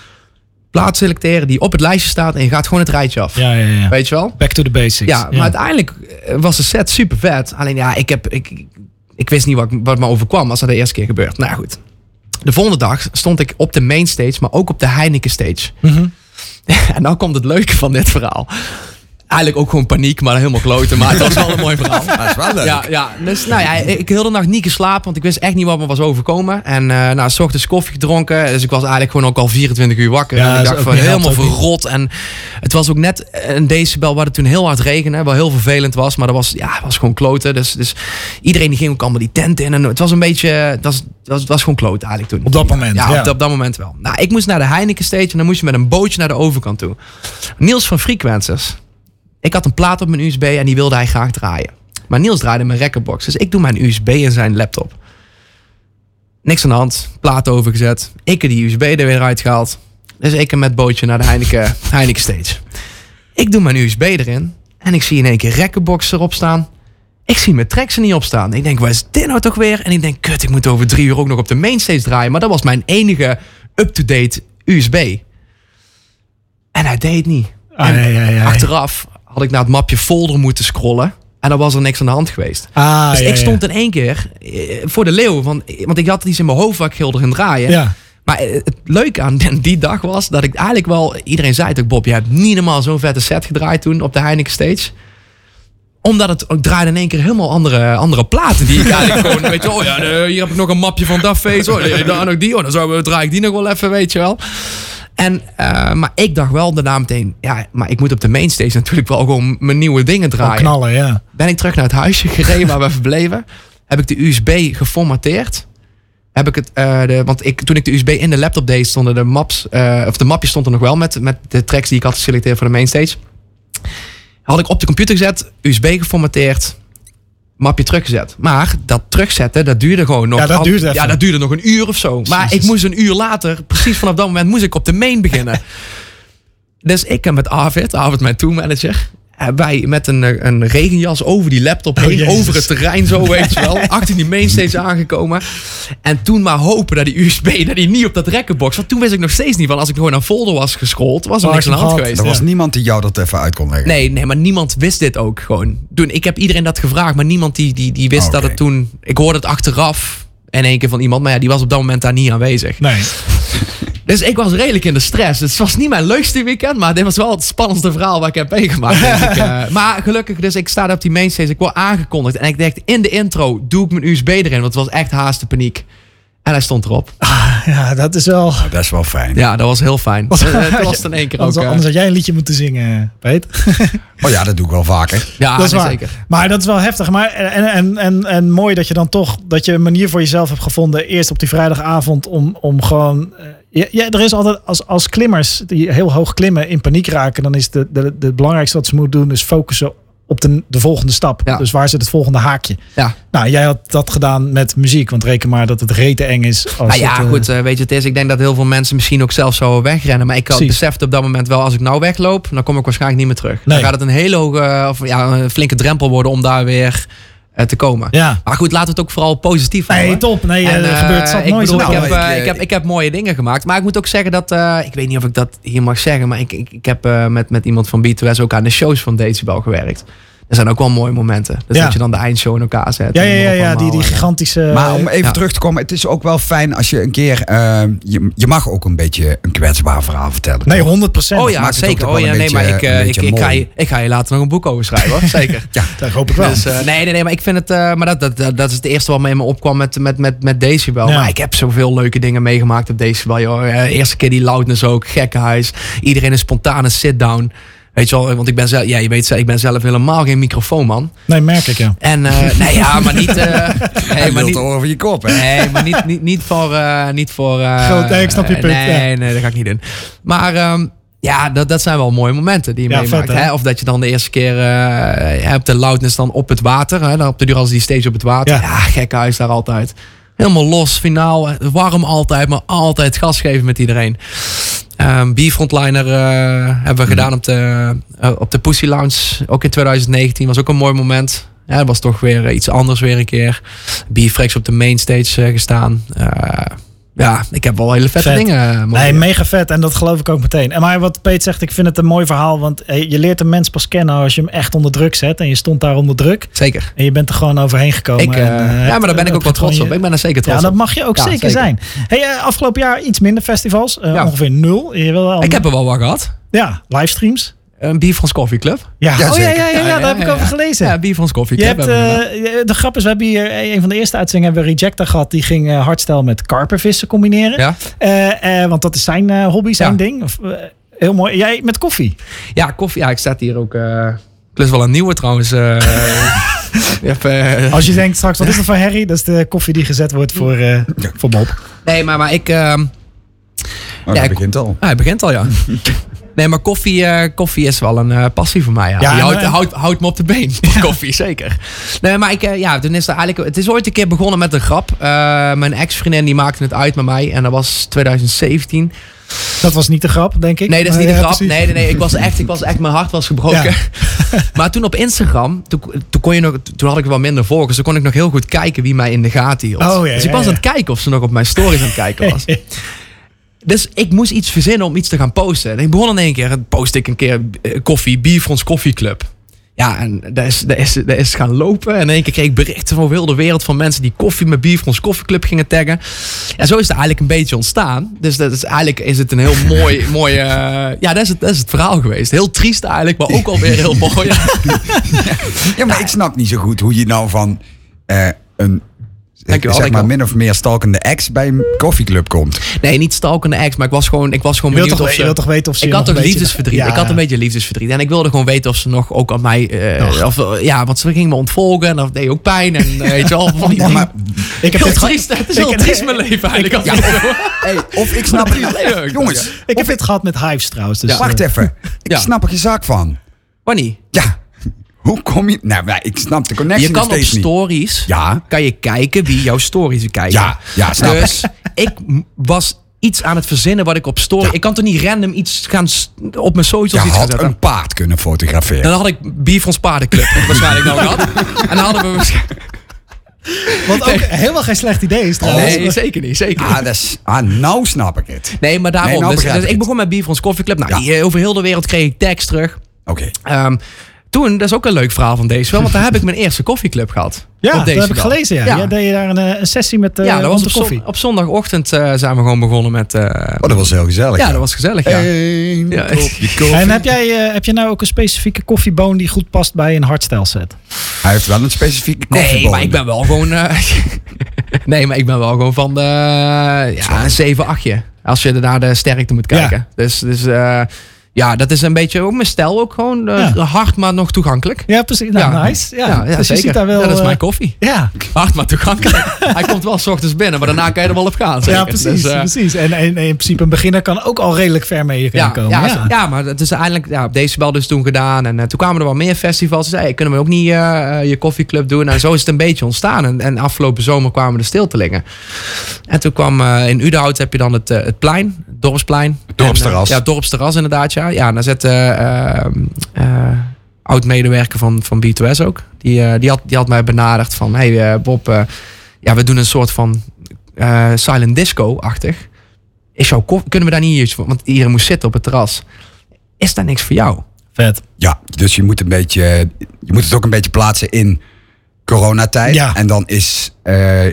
plaats selecteren die op het lijstje staat en je gaat gewoon het rijtje af. Ja, ja, ja. Weet je wel? Back to the basics. Ja, maar uiteindelijk eh, was de set super vet. Alleen ja, ik, heb, ik, ik- wist niet wat, wat me overkwam als dat de eerste keer gebeurt. Nou goed. De volgende dag stond ik op de main stage, maar ook op de Heineken stage. Mhm. En nou komt het leuke van dit verhaal. Eigenlijk ook gewoon paniek, maar helemaal kloten. Maar het was wel een mooi verhaal. Dat is wel leuk. Ja, ja, dus nou ja, ik heel de nacht niet geslapen, want ik wist echt niet wat me was overkomen. En eh nou, s ochtends koffie gedronken, dus ik was eigenlijk gewoon ook al 24 uur wakker. Ja, en ik dacht van helemaal verrot. En het was ook net een decibel waar het toen heel hard regende, wat heel vervelend was. Maar dat was, ja, was gewoon kloten. Dus, dus iedereen die ging ook allemaal die tent in. En het was een beetje, het was, het was, het was gewoon kloten eigenlijk toen. Op dat moment, Ja, ja. Op, dat, op dat moment wel. Nou, ik moest naar de Heineken stage en dan moest je met een bootje naar de overkant toe. Niels van Frequences. Ik had een plaat op mijn USB en die wilde hij graag draaien. Maar Niels draaide mijn recordbox. Dus ik doe mijn USB in zijn laptop. Niks aan de hand. Plaat overgezet. Ik heb die USB er weer uitgehaald. Dus ik hem met bootje naar de Heineken, Heineken stage. Ik doe mijn USB erin. En ik zie in één keer recordbox erop staan. Ik zie mijn tracks er niet op staan. Ik denk, waar is dit nou toch weer? En ik denk, kut, ik moet over drie uur ook nog op de mainstage draaien. Maar dat was mijn enige up-to-date USB. En hij deed het niet. En ja, ja, ja. Achteraf had ik naar het mapje folder moeten scrollen. En dan was er niks aan de hand geweest. Ah, dus ja, ik ja. stond in één keer eh, voor de leeuw. Want, want ik had iets in mijn hoofd waar ik draaien. Ja. Maar eh, het leuke aan die- dag was dat ik eigenlijk wel... Iedereen zei het ook, Bob, je hebt niet normaal zo'n vette set gedraaid toen op de Heineken stage omdat het ook draaide in één keer helemaal andere, andere platen. Die ik eigenlijk gewoon, weet je, oh ja, hier heb ik nog een mapje van dat feest. Oh, daar nog die. Oh, dan zou, draai ik die nog wel even, weet je wel. En, eh, maar ik dacht wel daarna meteen, ja, maar ik moet op de mainstage natuurlijk wel gewoon mijn nieuwe dingen Gewoon draaien. knallen, ja. Ben ik terug naar het huisje gereden waar we verbleven. Heb ik de USB geformateerd. Heb ik het, eh, de, want ik, toen ik de USB in de laptop deed, stonden de maps, eh, of de mapje stond er nog wel met, met de tracks die ik had geselecteerd voor de mainstage. Had ik op de computer gezet, USB geformateerd, mapje teruggezet. Maar dat terugzetten, dat duurde gewoon nog. Ja, dat duurde. Ja, dat duurde nog een uur of zo. Maar ik moest een uur later, precies vanaf dat moment, moest ik op de main beginnen. Dus ik heb met Arvid, Arvid mijn toolmanager, wij met een, een regenjas over die laptop heen, Jezus. over het terrein zo, weet je wel. Achter die mainstage aangekomen. En toen maar hopen dat die USB, dat die niet op dat recordbox. Want toen wist ik nog steeds niet van, als ik gewoon naar folder was geschoold, was er Oh, niks aan de hand geweest. Er was Ja. niemand die jou dat even uit kon leggen. Nee, nee, maar niemand wist dit ook gewoon. Toen, ik heb iedereen dat gevraagd, maar niemand die, die, die wist dat het toen... Ik hoorde het achteraf in één keer van iemand, maar ja, die was op dat moment daar niet aanwezig. Nee. Dus ik was redelijk in de stress. Het was niet mijn leukste weekend, maar dit was wel het spannendste verhaal wat ik heb meegemaakt. Denk ik. Eh, maar gelukkig, dus ik sta daar op die mainstage, ik word aangekondigd. En ik dacht, in de intro doe ik mijn USB erin, want het was echt haast de paniek. En hij stond erop. Ja, dat is wel... Dat is wel fijn. Ja, dat was heel fijn. Was- Eh, Het was in één keer ook. Anders, eh, anders had jij een liedje moeten zingen, Peet. Oh ja, dat doe ik wel vaker. ja, dat is nee, waar. zeker. Maar dat is wel heftig. Maar, en, en, en, en mooi dat je dan toch dat je een manier voor jezelf hebt gevonden. Eerst op die vrijdagavond om, om gewoon. Eh, Ja, ja, er is altijd als, als klimmers die heel hoog klimmen in paniek raken, dan is de, de, de, het belangrijkste wat ze moeten doen, is focussen op de, de volgende stap. Ja. Dus waar zit het volgende haakje? Ja. Nou, jij had dat gedaan met muziek, want reken maar dat het rete eng is. Als Nou ja, het, eh, goed, eh, weet je, het is. Ik denk dat heel veel mensen misschien ook zelf zouden wegrennen. Maar ik had Precies. besefte op dat moment wel, als ik nou wegloop, dan kom ik waarschijnlijk niet meer terug. Nee. Dan gaat het een hele hoge, of ja, een flinke drempel worden om daar weer eh, te komen. Ja. Maar goed, laten we het ook vooral positief Nee, houden. top. Nee, En, er eh, gebeurt zat ik nooit. ik, Nou, heb, ik, eh, eh, ik, heb, ik heb mooie dingen gemaakt. Maar ik moet ook zeggen dat... eh, ik weet niet of ik dat hier mag zeggen. Maar ik, ik, ik heb eh, met, met iemand van B2S ook aan de shows van Decibel gewerkt. Er zijn ook wel mooie momenten. Dus Ja. dat je dan de eindshow in elkaar zet. Ja, ja, ja, ja die, die eh, gigantische... Maar om even ja. terug te komen, het is ook wel fijn als je een keer. eh, je, je mag ook een beetje een kwetsbaar verhaal vertellen. nee, toch? 100 procent. Oh ja, zeker. Oh ja, nee, maar ik, eh, ik, ik, ga je, ik ga je later nog een boek over schrijven, hoor. Zeker. Dat hoop ik wel. Dus, eh, nee, nee, nee, maar ik vind het. eh, maar dat, dat, dat, dat is het eerste wat me in me opkwam met, met, met, met Decibel. Ja. Maar ik heb zoveel leuke dingen meegemaakt op Decibel. Joh. Eh, eerste keer die loudness ook, gekkenhuis. Iedereen een spontane sit-down. Weet je wel, want ik ben zelf, ja, je weet, zelf, ik ben zelf helemaal geen microfoonman. Nee, merk ik ja. En eh, nee, ja, maar niet. eh nee, Hij maar niet, over je kop, hè? Nee, maar niet, niet, niet voor. eh, niet voor eh, Groot, nee, ik snap je punt, Nee, ja. nee, dat ga ik niet doen. Maar ehm, ja, dat, dat zijn wel mooie momenten die je Ja, meemaakt. vet, hè? hè? Of dat je dan de eerste keer eh, hebt de loudness dan op het water. Hè? Dan op de duur als die stage op het water. Ja. Ja, gekke huis daar altijd. Helemaal los, finaal. Warm altijd, maar altijd gas geven met iedereen. Ehm Bierfrontliner eh, hebben we gedaan op de, eh, op de Pussy Lounge. Ook in 2019. Was ook een mooi moment. Ja, dat was toch weer eh, iets anders weer een keer. Bierfrex op de mainstage eh, gestaan. Ja, ik heb wel hele vette Vet. dingen. eh, Nee, doen. mega vet. En dat geloof ik ook meteen. En maar wat Peet zegt, ik vind het een mooi verhaal. Want eh, je leert een mens pas kennen als je hem echt onder druk zet. En je stond daar onder druk. Zeker. En je bent er gewoon overheen gekomen. Ik, en, eh, ja, maar daar ben ik ook wel trots op. je- Ik ben er zeker trots Ja, dat op. mag je ook Ja, zeker, zeker. zijn. Hey, afgelopen jaar iets minder festivals. Ja. Ongeveer nul. Je wil wel Ik heb er wel wat gehad. Ja, livestreams. Een Bierfrans Coffee Club. Ja, Ja, oh, ja, ja, ja, ja, daar heb ik over gelezen. Ja, Bierfrans Coffee Je Club. hebt, we gedaan. eh, de grap is, we hebben hier een van de eerste uitzendingen hebben we Rejecta gehad. Die ging eh, hardstyle met karpervissen combineren. ja? Eh, eh, want dat is zijn eh, hobby, zijn Ja. ding. Of, eh, heel mooi. Jij met koffie. ja, koffie. Ja, ik zet hier ook... eh plus wel een nieuwe trouwens. eh. Je hebt, eh, Als je denkt straks, wat is dat voor Harry? Dat is de koffie die gezet wordt voor, eh, voor Bob. nee, maar, maar ik... ehm, Oh, Ja, ik- begint al. Ah, hij begint al, ja. Nee, maar koffie, eh, koffie is wel een eh, passie voor mij. Ja. Ja, houdt, houdt, houdt me op de been. Koffie, zeker. Nee, maar ik, eh, ja, toen is er eigenlijk, het is ooit een keer begonnen met een grap. Mijn ex-vriendin die maakte het uit met mij. En dat was 2017. Dat was niet de grap, denk ik. Nee, dat is niet ja, grap. precies. Nee, nee, nee. Ik was echt, ik was echt mijn hart was gebroken. Ja. maar toen op Instagram, toen, toen, kon je nog, toen had ik wel minder volgers. Toen kon ik nog heel goed kijken wie mij in de gaten hield. Oh, ja, dus ik was aan het kijken of ze nog op mijn stories aan het kijken was. Dus ik moest iets verzinnen om iets te gaan posten. En ik begon in één keer, post ik een keer eh, koffie, Bierfrons Koffieclub. Ja, en dat is, dat, is, dat is gaan lopen. En in één keer kreeg ik berichten van heel de wereld van mensen die koffie met Bierfrons Koffieclub gingen taggen. En zo is het eigenlijk een beetje ontstaan. Dus dat is, eigenlijk is het een heel mooi, mooi eh, ja, dat is, het, dat is het verhaal geweest. Heel triest eigenlijk, maar ook alweer heel mooi. Ja, maar ik snap niet zo goed hoe je nou van eh, een Dankjewel, zeg maar min of meer stalkende ex bij een koffieclub komt. Nee, niet stalkende ex, maar ik was gewoon, ik was gewoon Je benieuwd toch, of je ze... wilt toch weten of ze Ik je had nog toch een beetje- liefdesverdriet. Ja. Ik had een beetje liefdesverdriet. En ik wilde gewoon weten of ze nog ook aan mij... eh, of, eh, ja, want ze ging me ontvolgen en dat deed ook pijn. En eh, weet je wel, van die Ja, maar, Ik heb heel triest. Het is ik- heel triest mijn leven eigenlijk. ja, of, hey, of ik snap het. Ja, Jongens, Ik heb dit gehad met Hives trouwens. Dus, wacht even. Ik Ja. snap er geen zaak van. Wanneer? Ja, hoe kom je... Nou, ik snap de connectie Je kan op stories Ja, kan je kijken wie jouw stories kijken. Ja, ja, snap ik. Dus ik was iets aan het verzinnen wat ik op story... Ja. Ik kan toch niet random iets gaan op mijn je socials iets gaan had een paard kunnen fotograferen. Dan had ik Bier van Paardenclub waarschijnlijk nou gehad. En dan hadden we waarschijnlijk... Wat ook helemaal geen slecht idee is trouwens. Nee, zeker niet. Zeker niet. Ah, dat is, ah, nou snap ik het. Nee, maar daarom. Nee, nou dus, dus ik begon met Bier van Coffee Club. Nou, Ja. die, over heel de wereld kreeg ik tags terug. Oké. Ehm, toen, dat is ook een leuk verhaal van deze wel, want daar heb ik mijn eerste koffieclub gehad. Ja, op dat deze heb ik dag. gelezen. Ja. Ja. Ja, deed je daar een, eh, een sessie met eh ja, dat was de op, koffie. zon- op zondagochtend eh, zijn we gewoon begonnen met... eh, Oh, dat was heel gezellig. ja, dat was gezellig, ja. Eén Ja. kopje koffie. En heb jij, eh, heb je nou ook een specifieke koffieboon die goed past bij een hardstyle set? Hij heeft wel een specifieke Nee, koffieboon. maar ik ben wel gewoon... eh, nee, maar ik ben wel gewoon van de... ja, een 7, 8 Als je naar de sterkte moet kijken. Dus, dus eh, ja, dat is een beetje ook mijn stijl. Ook gewoon eh, Ja. hard, maar nog toegankelijk. Ja, precies. Nou, Ja. nice. Ja, Ja, ja, dus je zeker. ziet daar wel... dat is eh, mijn koffie. Ja, Hard, maar toegankelijk. Hij komt wel s ochtends binnen, maar daarna kan je er wel op gaan. zeker. ja, precies. Dus, eh, precies. En, en, en in principe een beginner kan ook al redelijk ver mee ja, komen. ja, Ja, ja. maar het is uiteindelijk ja, op Decibel dus toen gedaan. En toen kwamen er wel meer festivals. Ze zeiden, hey, kunnen we ook niet je koffieclub doen? En zo is het een beetje ontstaan. En, en afgelopen zomer kwamen er stil te liggen. En toen kwam eh, in Udenhout heb je dan het, het plein, het dorpsplein. dorpsterras. En, ja, het dorpsterras inderdaad, ja. Ja, en daar zit eh, eh, eh, oud-medewerker van, van B2S ook. Die, eh, die, had, die had mij benaderd van, hey eh, Bob, eh, ja, we doen een soort van eh, silent disco-achtig. Is jouw kunnen we daar niet iets voor? Want iedereen moest zitten op het terras. Is daar niks voor jou? Vet. Ja, dus je moet, een beetje, je moet het ook een beetje plaatsen in coronatijd. Ja. En dan is eh,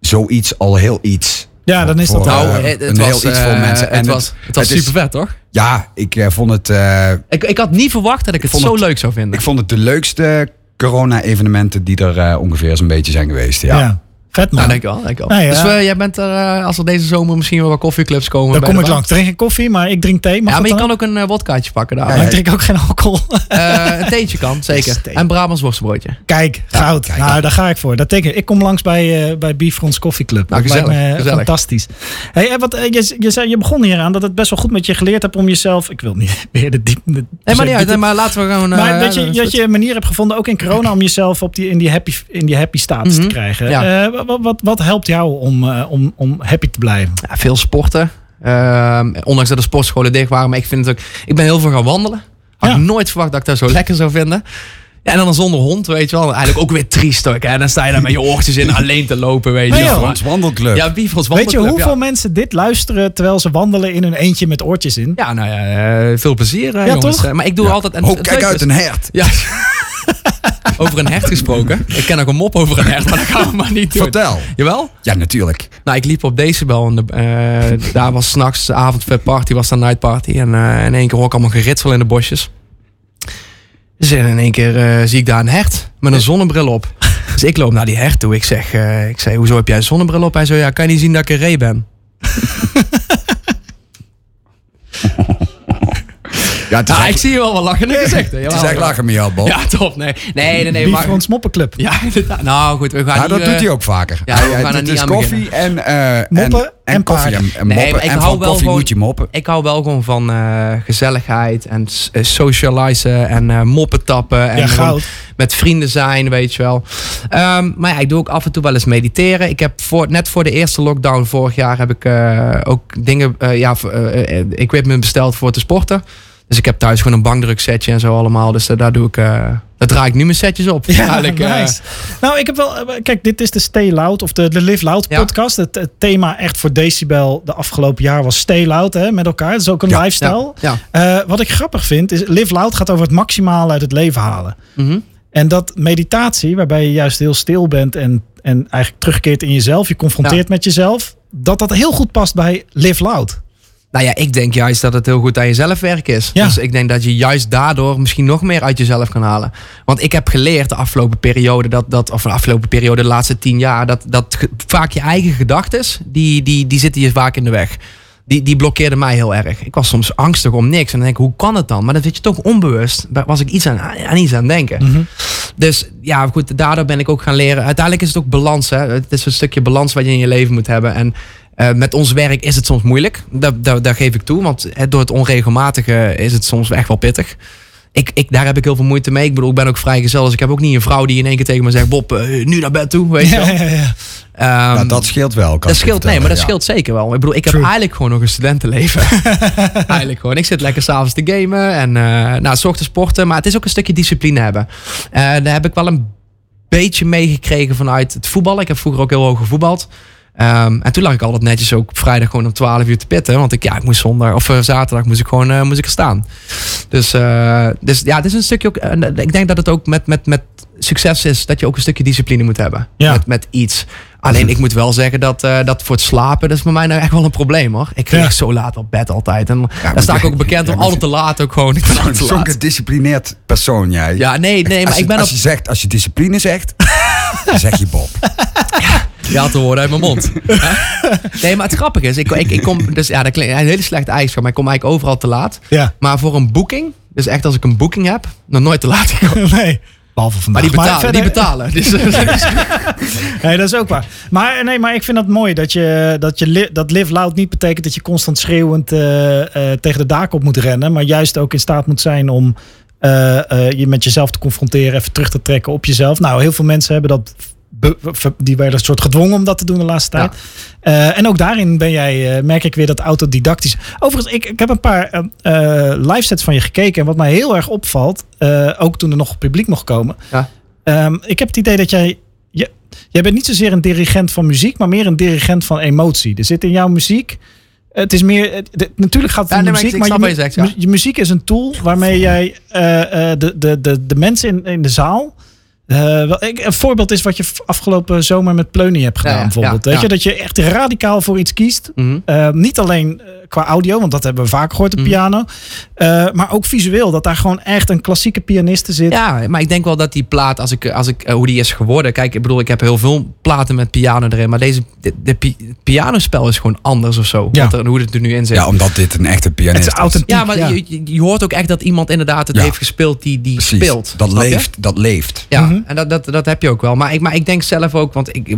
zoiets al heel iets. Ja, dan is dat Voor, Nou, het, een heel iets voor mensen. En Het het- was, het was het is- super vet, toch? Ja, ik eh, vond het... eh, Ik, ik had niet verwacht dat ik het zo het- leuk zou vinden. ik vond het de leukste corona-evenementen die er eh, ongeveer zo'n beetje zijn geweest. Ja. Ja. Vet man. Wel. Nou ja. Dus eh, jij bent er, eh, als er deze zomer misschien wel wat koffieclubs komen. dan kom ik langs. Ik drink geen koffie, maar ik drink thee. Mag Ja, maar je dan? kan ook een uh, wodkaatje pakken daar. Ja, ja. ik drink ook geen alcohol. Een theetje kan, zeker. thee. En Brabants worstenbroodje. Kijk, goud. kijk. nou, daar ga ik voor. Dat teken. Ik kom langs bij, bij Bifrons Coffee Club. Nou, gezellig, me gezellig. fantastisch. Hey, en wat, je, je, zei, je begon hier aan dat het best wel goed met je geleerd hebt om jezelf... Ik wil niet meer de diep... De, Nee, maar niet uit. nee, Maar laten we gewoon... Maar dat je, dat dat je een manier hebt gevonden, ook in corona, om jezelf op die, in, die happy, in die happy status te Mhm. krijgen. Ja. Wat, wat, wat helpt jou om, eh, om, om happy te blijven? Ja, veel sporten. Ehm, ondanks dat de sportscholen dicht waren. Maar ik vind het ook... Ik ben heel veel gaan wandelen. Had Ja. ik nooit verwacht dat ik dat zo lekker zou vinden. Ja, en dan zonder hond, weet je wel. Eigenlijk ook weer triest ook. Hè? Dan sta je daar met je oortjes in alleen te lopen, weet je wel. wandelclub. Ja, Bifrost Weet je wandelclub, hoeveel ja. mensen dit luisteren terwijl ze wandelen in hun eentje met oortjes in? Ja, nou ja, eh, veel plezier, eh, Ja, jongens. toch? Maar ik doe Ja. altijd... En oh, kijk uit, een hert. Ja. over een hert gesproken. Ik ken ook een mop over een hert, maar dat gaan we maar niet doen. Vertel. Jawel? Ja, natuurlijk. Nou, ik liep op Decibel en de, eh, daar was s'nachts de avond party, was dan night party. En eh, in één keer hoor ik allemaal geritsel in de bosjes. Dus in één keer eh, zie ik daar een hert met een zonnebril op. Dus ik loop naar die hert toe. Ik zeg, ik zei, hoezo heb jij een zonnebril op? Hij zo, ja, kan je niet zien dat ik een ree ben? Ja, het is, Nou, ik zie je wel wat lachende gezichten. het is echt lachen met jou, Bob. Ja, top. Nee, nee, nee. nee maar, Bifrons Moppenclub. ja, inderdaad. Nou, goed, we gaan Ja, dat eh, doet hij ook vaker. ja, we gaan er het niet is aan koffie en, eh Moppen en, en koffie en, paarden. en Nee, moppen. maar ik en hou van wel koffie gewoon- moet je moppen. Ik hou wel gewoon van eh, gezelligheid en eh, socializen en eh, moppen tappen. En Ja, met vrienden zijn, weet je wel. Ehm, maar ja, ik doe ook af en toe wel eens mediteren. Ik heb voor, net voor de eerste lockdown vorig jaar heb ik eh, ook dingen, eh, ja, eh, eh, equipment besteld voor te sporten. Dus ik heb thuis gewoon een bankdruksetje en zo allemaal. Dus eh, daar doe ik, eh, daar draai ik nu mijn setjes op. Ja, Eigenlijk, eh, nice. nou, ik heb wel. Kijk, dit is de Stay Loud of de, de Live Loud Ja. podcast. Het, het thema echt voor Decibel de afgelopen jaar was Stay Loud hè, met elkaar. Dat is ook een Ja. lifestyle. ja. Wat ik grappig vind is Live Loud gaat over het maximale uit het leven halen. Mhm. En dat meditatie, waarbij je juist heel stil bent en, en eigenlijk terugkeert in jezelf, je confronteert met jezelf, dat dat heel goed past bij Live Loud. Nou ja, ik denk juist dat het heel goed aan jezelf werk is. Ja. Dus ik denk dat je juist daardoor misschien nog meer uit jezelf kan halen. Want ik heb geleerd de afgelopen periode, dat, dat, of de afgelopen periode, de laatste tien jaar, dat, dat vaak je eigen gedachten, die, die, die zitten je vaak in de weg. Die, die blokkeerden mij heel erg. Ik was soms angstig om niks. En dan denk ik, hoe kan het dan? Maar dat weet je toch onbewust. Daar was ik iets aan, aan iets aan denken. Dus ja, goed, daardoor ben ik ook gaan leren. Uiteindelijk is het ook balans. Hè? Het is een stukje balans wat je in je leven moet hebben. En eh, met ons werk is het soms moeilijk. Dat, dat, dat geef ik toe. Want door het onregelmatige is het soms echt wel pittig. Ik, ik, daar heb ik heel veel moeite mee. Ik bedoel, ik ben ook vrijgezel. Dus ik heb ook niet een vrouw die in één keer tegen me zegt... Bob, eh, nu naar bed toe, weet je wel. Ja, ja, ja. Ehm, Ja, dat scheelt wel. kan dat scheelt, nee, maar dat scheelt zeker wel. Ik bedoel, ik heb eigenlijk gewoon nog een studentenleven. eigenlijk gewoon. Ik zit lekker s'avonds te gamen en eh nou, s ochtends sporten. Maar het is ook een stukje discipline hebben. Eh, daar heb ik wel een beetje meegekregen vanuit het voetballen. Ik heb vroeger ook heel hoog gevoetbald. Ehm, en toen lag ik altijd netjes ook op vrijdag gewoon om 12 uur te pitten. Want ik, ja, ik moest zondag of eh, zaterdag moest ik gewoon eh, moest ik er staan. Dus, eh, dus ja, het is een stukje ook. ik denk dat het ook met, met, met succes is dat je ook een stukje discipline moet hebben. Ja. Met, met iets. Alleen ik moet wel zeggen dat, eh, dat voor het slapen, dat is bij mij nou echt wel een probleem hoor. Ik Ja. lig zo laat op bed altijd. En daar maar sta ik ook bekend om altijd te laat ook gewoon. Zo'n gedisciplineerd persoon, jij. Ja, nee, nee, maar als, je, ik ben als op... je zegt, als je discipline zegt, zeg je Bob. Je had de woorden uit mijn mond. nee, maar het grappige is, ik, ik, ik kom, dus ja, dat klinkt een hele slechte eigenschap, maar ik kom eigenlijk overal te laat. Ja. Maar voor een boeking, dus echt als ik een boeking heb, nog nooit te laat gekomen. nee. Behalve vandaag. Maar die betalen, verder- die betalen. Dus, Nee, dat is ook waar. Maar, nee, maar ik vind dat mooi dat je, dat je li- dat live loud niet betekent dat je constant schreeuwend eh, eh, tegen de daak op moet rennen. Maar juist ook in staat moet zijn om eh, eh, je met jezelf te confronteren, even terug te trekken op jezelf. Nou, heel veel mensen hebben dat. die werden een soort gedwongen om dat te doen de laatste tijd. Eh, en ook daarin ben jij, eh, merk ik weer dat autodidactisch. Overigens, ik, ik heb een paar eh eh, live sets van je gekeken. En wat mij heel erg opvalt, eh, ook toen er nog publiek mocht komen. Ja. Ehm, ik heb het idee dat jij. Je, jij bent niet zozeer een dirigent van muziek, maar meer een dirigent van emotie. Er zit in jouw muziek. Het is meer, de- natuurlijk gaat het Ja, om nee, muziek, maar, je muziek is een tool waarmee jij eh, eh, de, de, de, de mensen in, in de zaal. Eh, wel, ik, een voorbeeld is wat je afgelopen zomer met Pleunie hebt gedaan, Ja, ja, bijvoorbeeld. ja, Weet ja. je, dat je echt radicaal voor iets kiest. Mhm. Eh, niet alleen eh, qua audio, want dat hebben we vaak gehoord op Mhm. piano. eh, maar ook visueel, dat daar gewoon echt een klassieke pianiste zit. Ja, maar ik denk wel dat die plaat, als ik, als ik, hoe die is geworden. Kijk, ik bedoel, ik heb heel veel platen met piano erin. Maar deze, de, de pi- het pianospel is gewoon anders of zo. Ja. Wat er, hoe het er nu in zit. Ja, omdat dit een echte pianist is is. authentiek. Ja, maar Je, je- je hoort ook echt dat iemand inderdaad het Ja. heeft gespeeld die, die Precies. speelt. Dat je? leeft, dat leeft. Ja, Mhm. en dat, dat, dat heb je ook wel. Maar ik, maar ik denk zelf ook, want ik,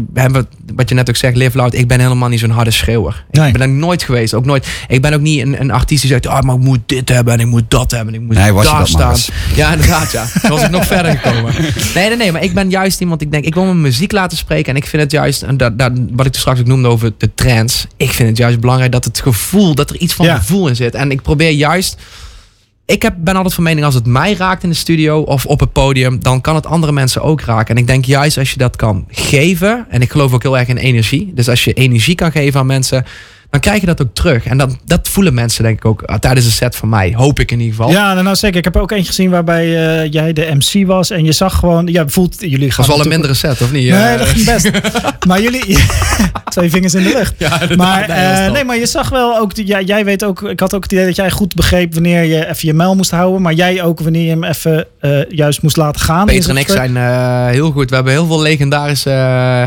wat je net ook zegt, live loud. Ik ben helemaal niet zo'n harde schreeuwer. Nee. Ik ben er nooit geweest. Ook nooit. Ik ben ook niet een, een artiest die zegt, ah, maar ik moet dit hebben en ik moet dat hebben en ik moet Nee, daar dat staan. Ja, inderdaad, ja. Was ik nog verder gekomen. Nee, nee, nee, maar ik ben juist iemand, ik denk, ik wil mijn muziek laten spreken. En ik vind het juist, en dat, dat, wat ik er straks ook noemde over de trends. Ik vind het juist belangrijk dat het gevoel, dat er iets van Ja. gevoel in zit. En ik probeer juist ik heb, ben altijd van mening, als het mij raakt in de studio of op het podium, dan kan het andere mensen ook raken. En ik denk juist als je dat kan geven, en ik geloof ook heel erg in energie. Dus als je energie kan geven aan mensen, dan krijg je dat ook terug. En dat, dat voelen mensen denk ik ook ah, tijdens een set van mij. Hoop ik in ieder geval. Ja, nou, nou zeker. Ik heb er ook eentje gezien waarbij eh, jij de MC was. En je zag gewoon, ja, voelt jullie gaan. Dat was wel een mindere set, of niet? Nee, Eh, dat ging best. maar jullie, twee vingers in de lucht. Ja. Maar Nee, dat is eh, top. nee, maar je zag wel ook, ja, jij weet ook, ik had ook het idee dat jij goed begreep wanneer je even je mijl moest houden. Maar jij ook wanneer je hem even eh, juist moest laten gaan. Peter en ik zijn eh, heel goed. We hebben heel veel legendarische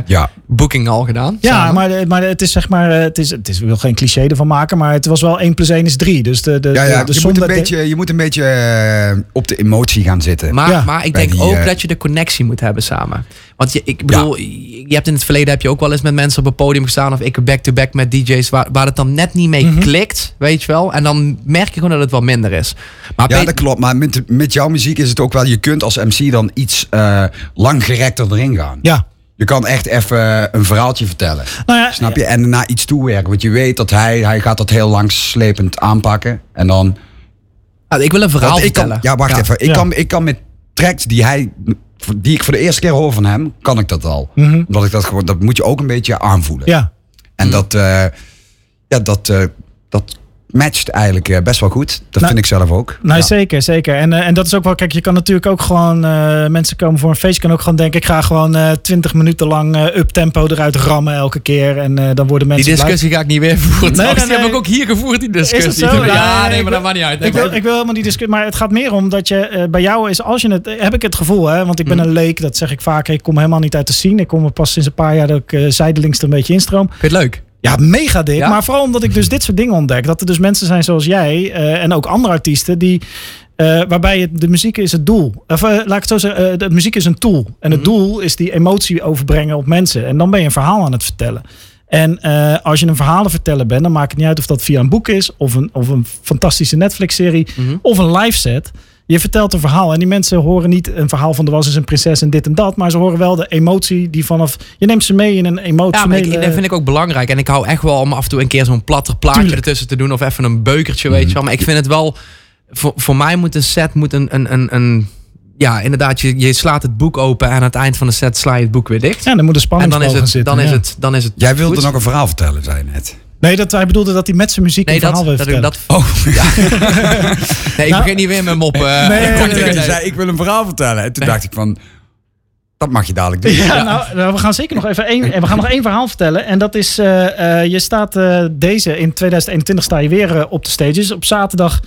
Ja, boekingen al gedaan. Ja, samen. maar, maar het is zeg maar, eh, het is, het is, wil geen cliché ervan maken, maar het was wel 1 plus 1 is 3. Dus de, de, ja, ja. de, de je, moet een beetje, je moet een beetje eh, op de emotie gaan zitten. Maar, Ja. maar ik denk die, ook eh, dat je de connectie moet hebben samen. Want je, ik bedoel, je hebt in het verleden heb je ook wel eens met mensen op een podium gestaan. Of ik back-to-back met DJ's waar, waar het dan net niet mee Mhm. klikt. Weet je wel. En dan merk je gewoon dat het wat minder is. Maar Ja, dat klopt. Maar met, met jouw muziek is het ook wel, je kunt als MC dan iets eh langgerekter erin gaan. Ja. Je kan echt even een verhaaltje vertellen. Nou ja, Snap je? En naar iets toewerken. Want je weet dat hij, hij gaat dat heel langslepend aanpakken. En dan... Ah, ik wil een verhaal kan, vertellen. ja, wacht even. Ik, Ja. kan, ik kan met tracks die hij... Die ik voor de eerste keer hoor van hem, kan ik dat al. Mhm. Omdat ik dat gewoon... Dat moet je ook een beetje aanvoelen. Ja. En Mm. dat... eh, ja, dat... eh, dat matcht eigenlijk eh, best wel goed. Dat Nou, vind ik zelf ook. Nou, Ja. zeker, zeker. En, eh, en dat is ook wel, kijk, je kan natuurlijk ook gewoon, eh, mensen komen voor een feest, je kan ook gewoon denken, ik ga gewoon eh 20 minuten lang eh up-tempo eruit rammen elke keer. En eh, dan worden Die mensen blij. discussie ga ik niet weer voeren. Nee, Die heb ik ook hier gevoerd, die discussie. Is het zo? Ja, Ja, nee, ik maar dat maakt niet uit. Ik wil, ik wil helemaal die discussie, maar het gaat meer om dat je bij jou is, als je het, heb ik het gevoel, hè, want ik ben Mm. een leek, dat zeg ik vaker, ik kom helemaal niet uit de scene. Ik kom er pas sinds een paar jaar dat ik eh, zijdelings er een beetje instroom. Vind je het leuk? Ja, mega dik. Ja? Maar vooral omdat ik dus dit soort dingen ontdek. Dat er dus mensen zijn zoals jij eh, en ook andere artiesten die. eh, waarbij het, de muziek is het doel. Of eh, laat ik het zo zeggen, de muziek is een tool. En het Mhm. doel is die emotie overbrengen op mensen. En dan ben je een verhaal aan het vertellen. En als je een verhalen vertellen bent, dan maakt het niet uit of dat via een boek is, of een, of een fantastische Netflix-serie, Mhm. of een live set. Je vertelt een verhaal en die mensen horen niet een verhaal van er was eens een prinses en dit en dat, maar ze horen wel de emotie die vanaf. Je neemt ze mee in een Ja, maar ik, dat vind ik ook belangrijk. En ik hou echt wel om af en toe een keer zo'n platter plaatje Tuurlijk. ertussen te doen. Of even een beukertje, weet je wel. Maar ik vind het wel... Voor, voor mij moet een set moet een... een, een, een ja, inderdaad, je, je slaat het boek open en aan het eind van de set sla je het boek weer dicht. Ja, dan moet er en spanning dan is, het, zitten. dan, is het, dan is het Jij wilde goed. nog een verhaal vertellen, zei je net. Nee, dat hij bedoelde dat hij met zijn muziek Nee, een verhaal dat, wil dat, vertellen. dat, Oh, nee, ik Nou- begin niet weer met mop. eh, Nee, nee, korte nee, zei, ik wil een verhaal vertellen. En toen Nee. dacht ik van, dat mag je dadelijk doen. Ja, Nou, nou, we gaan zeker nog even één. en We gaan nog één verhaal vertellen. En dat is: eh, eh, je staat eh, deze in 2021 sta je weer eh, op de stages. Op zaterdag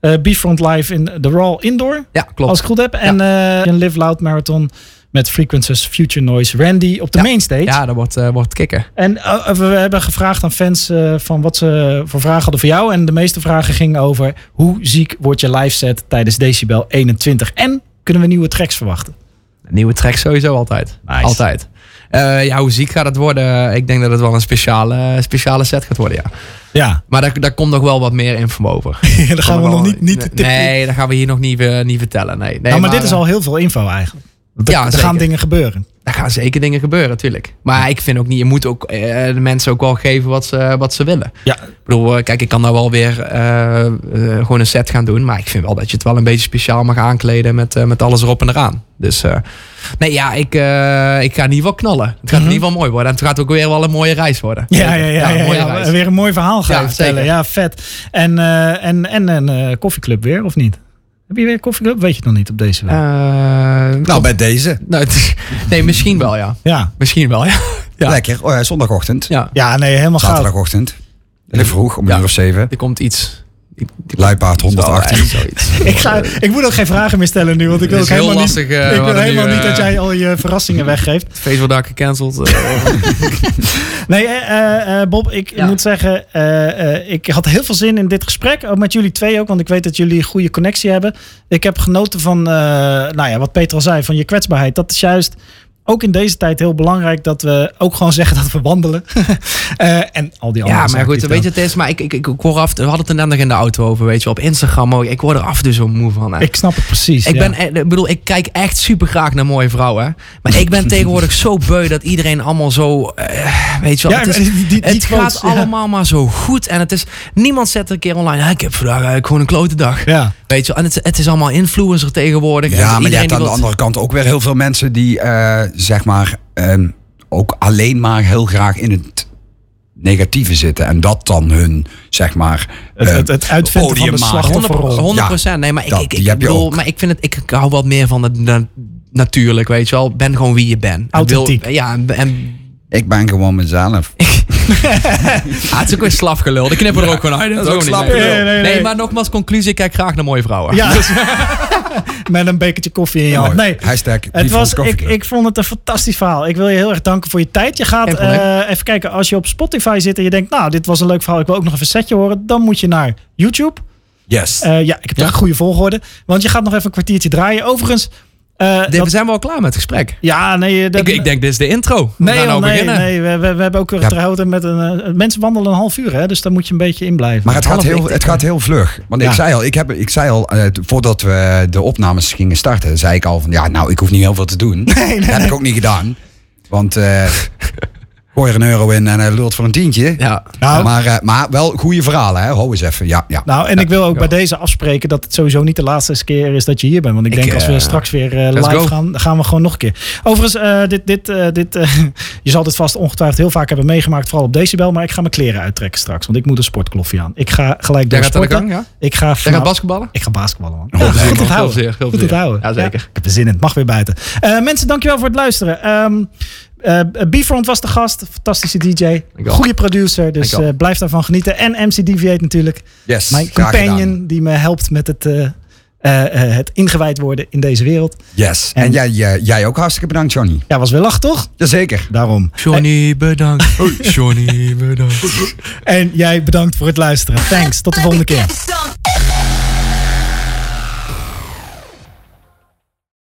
eh Befront Live in de Raw Indoor. Ja, klopt. Als ik goed heb. En eh, een Live Loud Marathon met Frequencies, Future Noise, Randy op de Ja. mainstage. Ja, dat wordt, eh, wordt kicken. En eh, we hebben gevraagd aan fans eh, van wat ze voor vragen hadden voor jou. En de meeste vragen gingen over hoe ziek wordt je live set tijdens Decibel 21. En kunnen we nieuwe tracks verwachten? Nieuwe track sowieso altijd. Nice. Altijd. Eh, ja, hoe ziek gaat het worden? Ik denk dat het wel een speciale, speciale set gaat worden, ja. Ja, Maar daar, daar komt nog wel wat meer info over. dan gaan we nog niet, niet. Nee, dat gaan we hier nog niet, eh, niet vertellen. Nee, nee nou, maar, dit is al heel veel info eigenlijk. Er, Ja, er gaan dingen gebeuren. er gaan zeker dingen gebeuren, natuurlijk. Maar ik vind ook niet, je moet ook eh, de mensen ook wel geven wat ze, wat ze willen. Ja. Ik bedoel, eh, kijk, ik kan nou wel weer eh, gewoon een set gaan doen. Maar ik vind wel dat je het wel een beetje speciaal mag aankleden met, met alles erop en eraan. Dus nee, ja, ik, ik ga in ieder geval knallen. Het gaat in ieder geval mooi worden. En het gaat ook weer wel een mooie reis worden. Ja, ja, ja, ja, weer een mooi verhaal gaan vertellen. Ja, vet. En, en, en een koffieclub weer, of niet? Heb je weer koffieclub? Weet je het nog niet op deze week? Eh, Nou, bij deze. nou, het nee, misschien wel, ja. ja. Misschien wel, ja. Ja. Lekker. Oh, ja, zondagochtend. Ja, ja, nee, helemaal gaaf. Zaterdagochtend. Heel vroeg, om Ja. een uur of zeven. er komt iets. Luipaard 118. Zo, zoiets. Ik, ga, ik moet ook geen vragen meer stellen nu, want ik wil Het ook helemaal lastig, niet, eh, ik wil helemaal nu, niet dat eh, jij al je verrassingen weggeeft. Facebook wordt gecanceld. eh. Nee, eh, eh, Bob, ik Ja. moet zeggen, eh, eh, ik had heel veel zin in dit gesprek. Ook met jullie twee ook, want ik weet dat jullie een goede connectie hebben. Ik heb genoten van, eh, nou ja, wat Peter al zei, van je kwetsbaarheid. Dat is juist ook in deze tijd heel belangrijk dat we ook gewoon zeggen dat we wandelen. Eh, en al die andere Ja, maar goed, weet je, het is, maar ik, ik, ik, ik word af, we hadden het er net nog in de auto over, weet je, op Instagram ook. Ik word er af en toe zo moe van. hè. Ik snap het precies. Ik, ja. ben, e- ik bedoel, ik kijk echt super graag naar mooie vrouwen. hè. Maar ik ben tegenwoordig zo beu dat iedereen allemaal zo. eh, weet je wel, Ja, het, is- die- die- die het quotes, gaat ja. allemaal maar zo goed. En het is. Niemand zet er een keer online. "Ja, ik heb vandaag eigenlijk gewoon een klote dag. Ja. Weet je wel. En het, het is allemaal influencer tegenwoordig. En Ja, maar je hebt aan de andere kant ook weer heel veel mensen die, eh, zeg maar, ehm, ook alleen maar heel graag in het negatieve zitten. En dat dan hun, zeg maar, Het, eh, het, het uitvinden van de slachtofferrol. 100 procent. Nee, maar ik, dat- ik, ik, bedoel, maar ik vind het. Ik, hou wat meer van het na- natuurlijk, weet je wel. Ben gewoon wie je bent. En wil- Authentiek. ja, en, en Ik ben gewoon mezelf. Ah, het is ook weer slafgelul. Ik knip er ook gewoon uit. dat is ook niet slafgelul. mee. Nee, nee, nee. Nee, maar nogmaals, conclusie. Ik kijk graag naar mooie vrouwen. Ja. Met een bekertje koffie in je hand. Nee. Hashtag Het was, ik, ik, vond het een fantastisch verhaal. Ik wil je heel erg danken voor je tijd. Je gaat eh, even kijken, als je op Spotify zit en je denkt, nou, dit was een leuk verhaal, ik wil ook nog even een setje horen, dan moet je naar YouTube. Yes. Eh, ja, ik heb toch een goede volgorde. Want je gaat nog even een kwartiertje draaien. Overigens, eh, Dit- dat- We zijn wel klaar met het gesprek. ja, nee, dat, Ik, ik denk, dit is de intro. We Nee, gaan nou nee, beginnen. nee we, we, we hebben ook getrouwd met een. eh, mensen wandelen een half uur, hè, dus daar moet je een beetje in blijven. Maar het gaat, heel, het gaat heel vlug. Want Ja. ik zei al, ik, heb, ik zei al eh, voordat we de opnames gingen starten, zei ik al van ja, nou, ik hoef niet heel veel te doen. nee, Dat heb ik ook niet gedaan. Want eh gooi er een euro in en hij lult voor een tientje. Ja. Nou, Maar, eh, maar wel goede verhalen, hè? Hou eens even. Ja, ja. Nou, en ik wil ook ja. bij deze afspreken dat het sowieso niet de laatste keer is dat je hier bent. Want ik, Ik, denk als we eh, straks weer eh, live go. gaan, dan gaan we gewoon nog een keer. Overigens, eh, dit, dit, eh, dit, je zal dit vast ongetwijfeld heel vaak hebben meegemaakt, vooral op Decibel. Maar ik ga mijn kleren uittrekken straks, want ik moet een sportkloffie aan. Ik ga gelijk door sporten. gang, ja? Ik ga, Jij gaat basketballen? ik ga basketballen, man. Goed heel onthouden. zeer, heel Goed. Ja, zeker. ik heb er zin in. Het mag weer buiten. Eh, mensen, dankjewel voor het luisteren. Ehm eh, B-Front was de gast. Fantastische DJ. Goede producer. Dus eh, blijf daarvan genieten. En MC Deviate natuurlijk. Yes, Mijn companion gedaan. die me helpt met het, eh, eh, eh, het ingewijd worden in deze wereld. Yes. En- En, jij, jij, jij ook hartstikke bedankt, Johnny. Ja, was weer lach, toch? Jazeker. Daarom. Johnny, bedankt. Johnny, bedankt. En jij bedankt voor het luisteren. Thanks. Tot de volgende keer.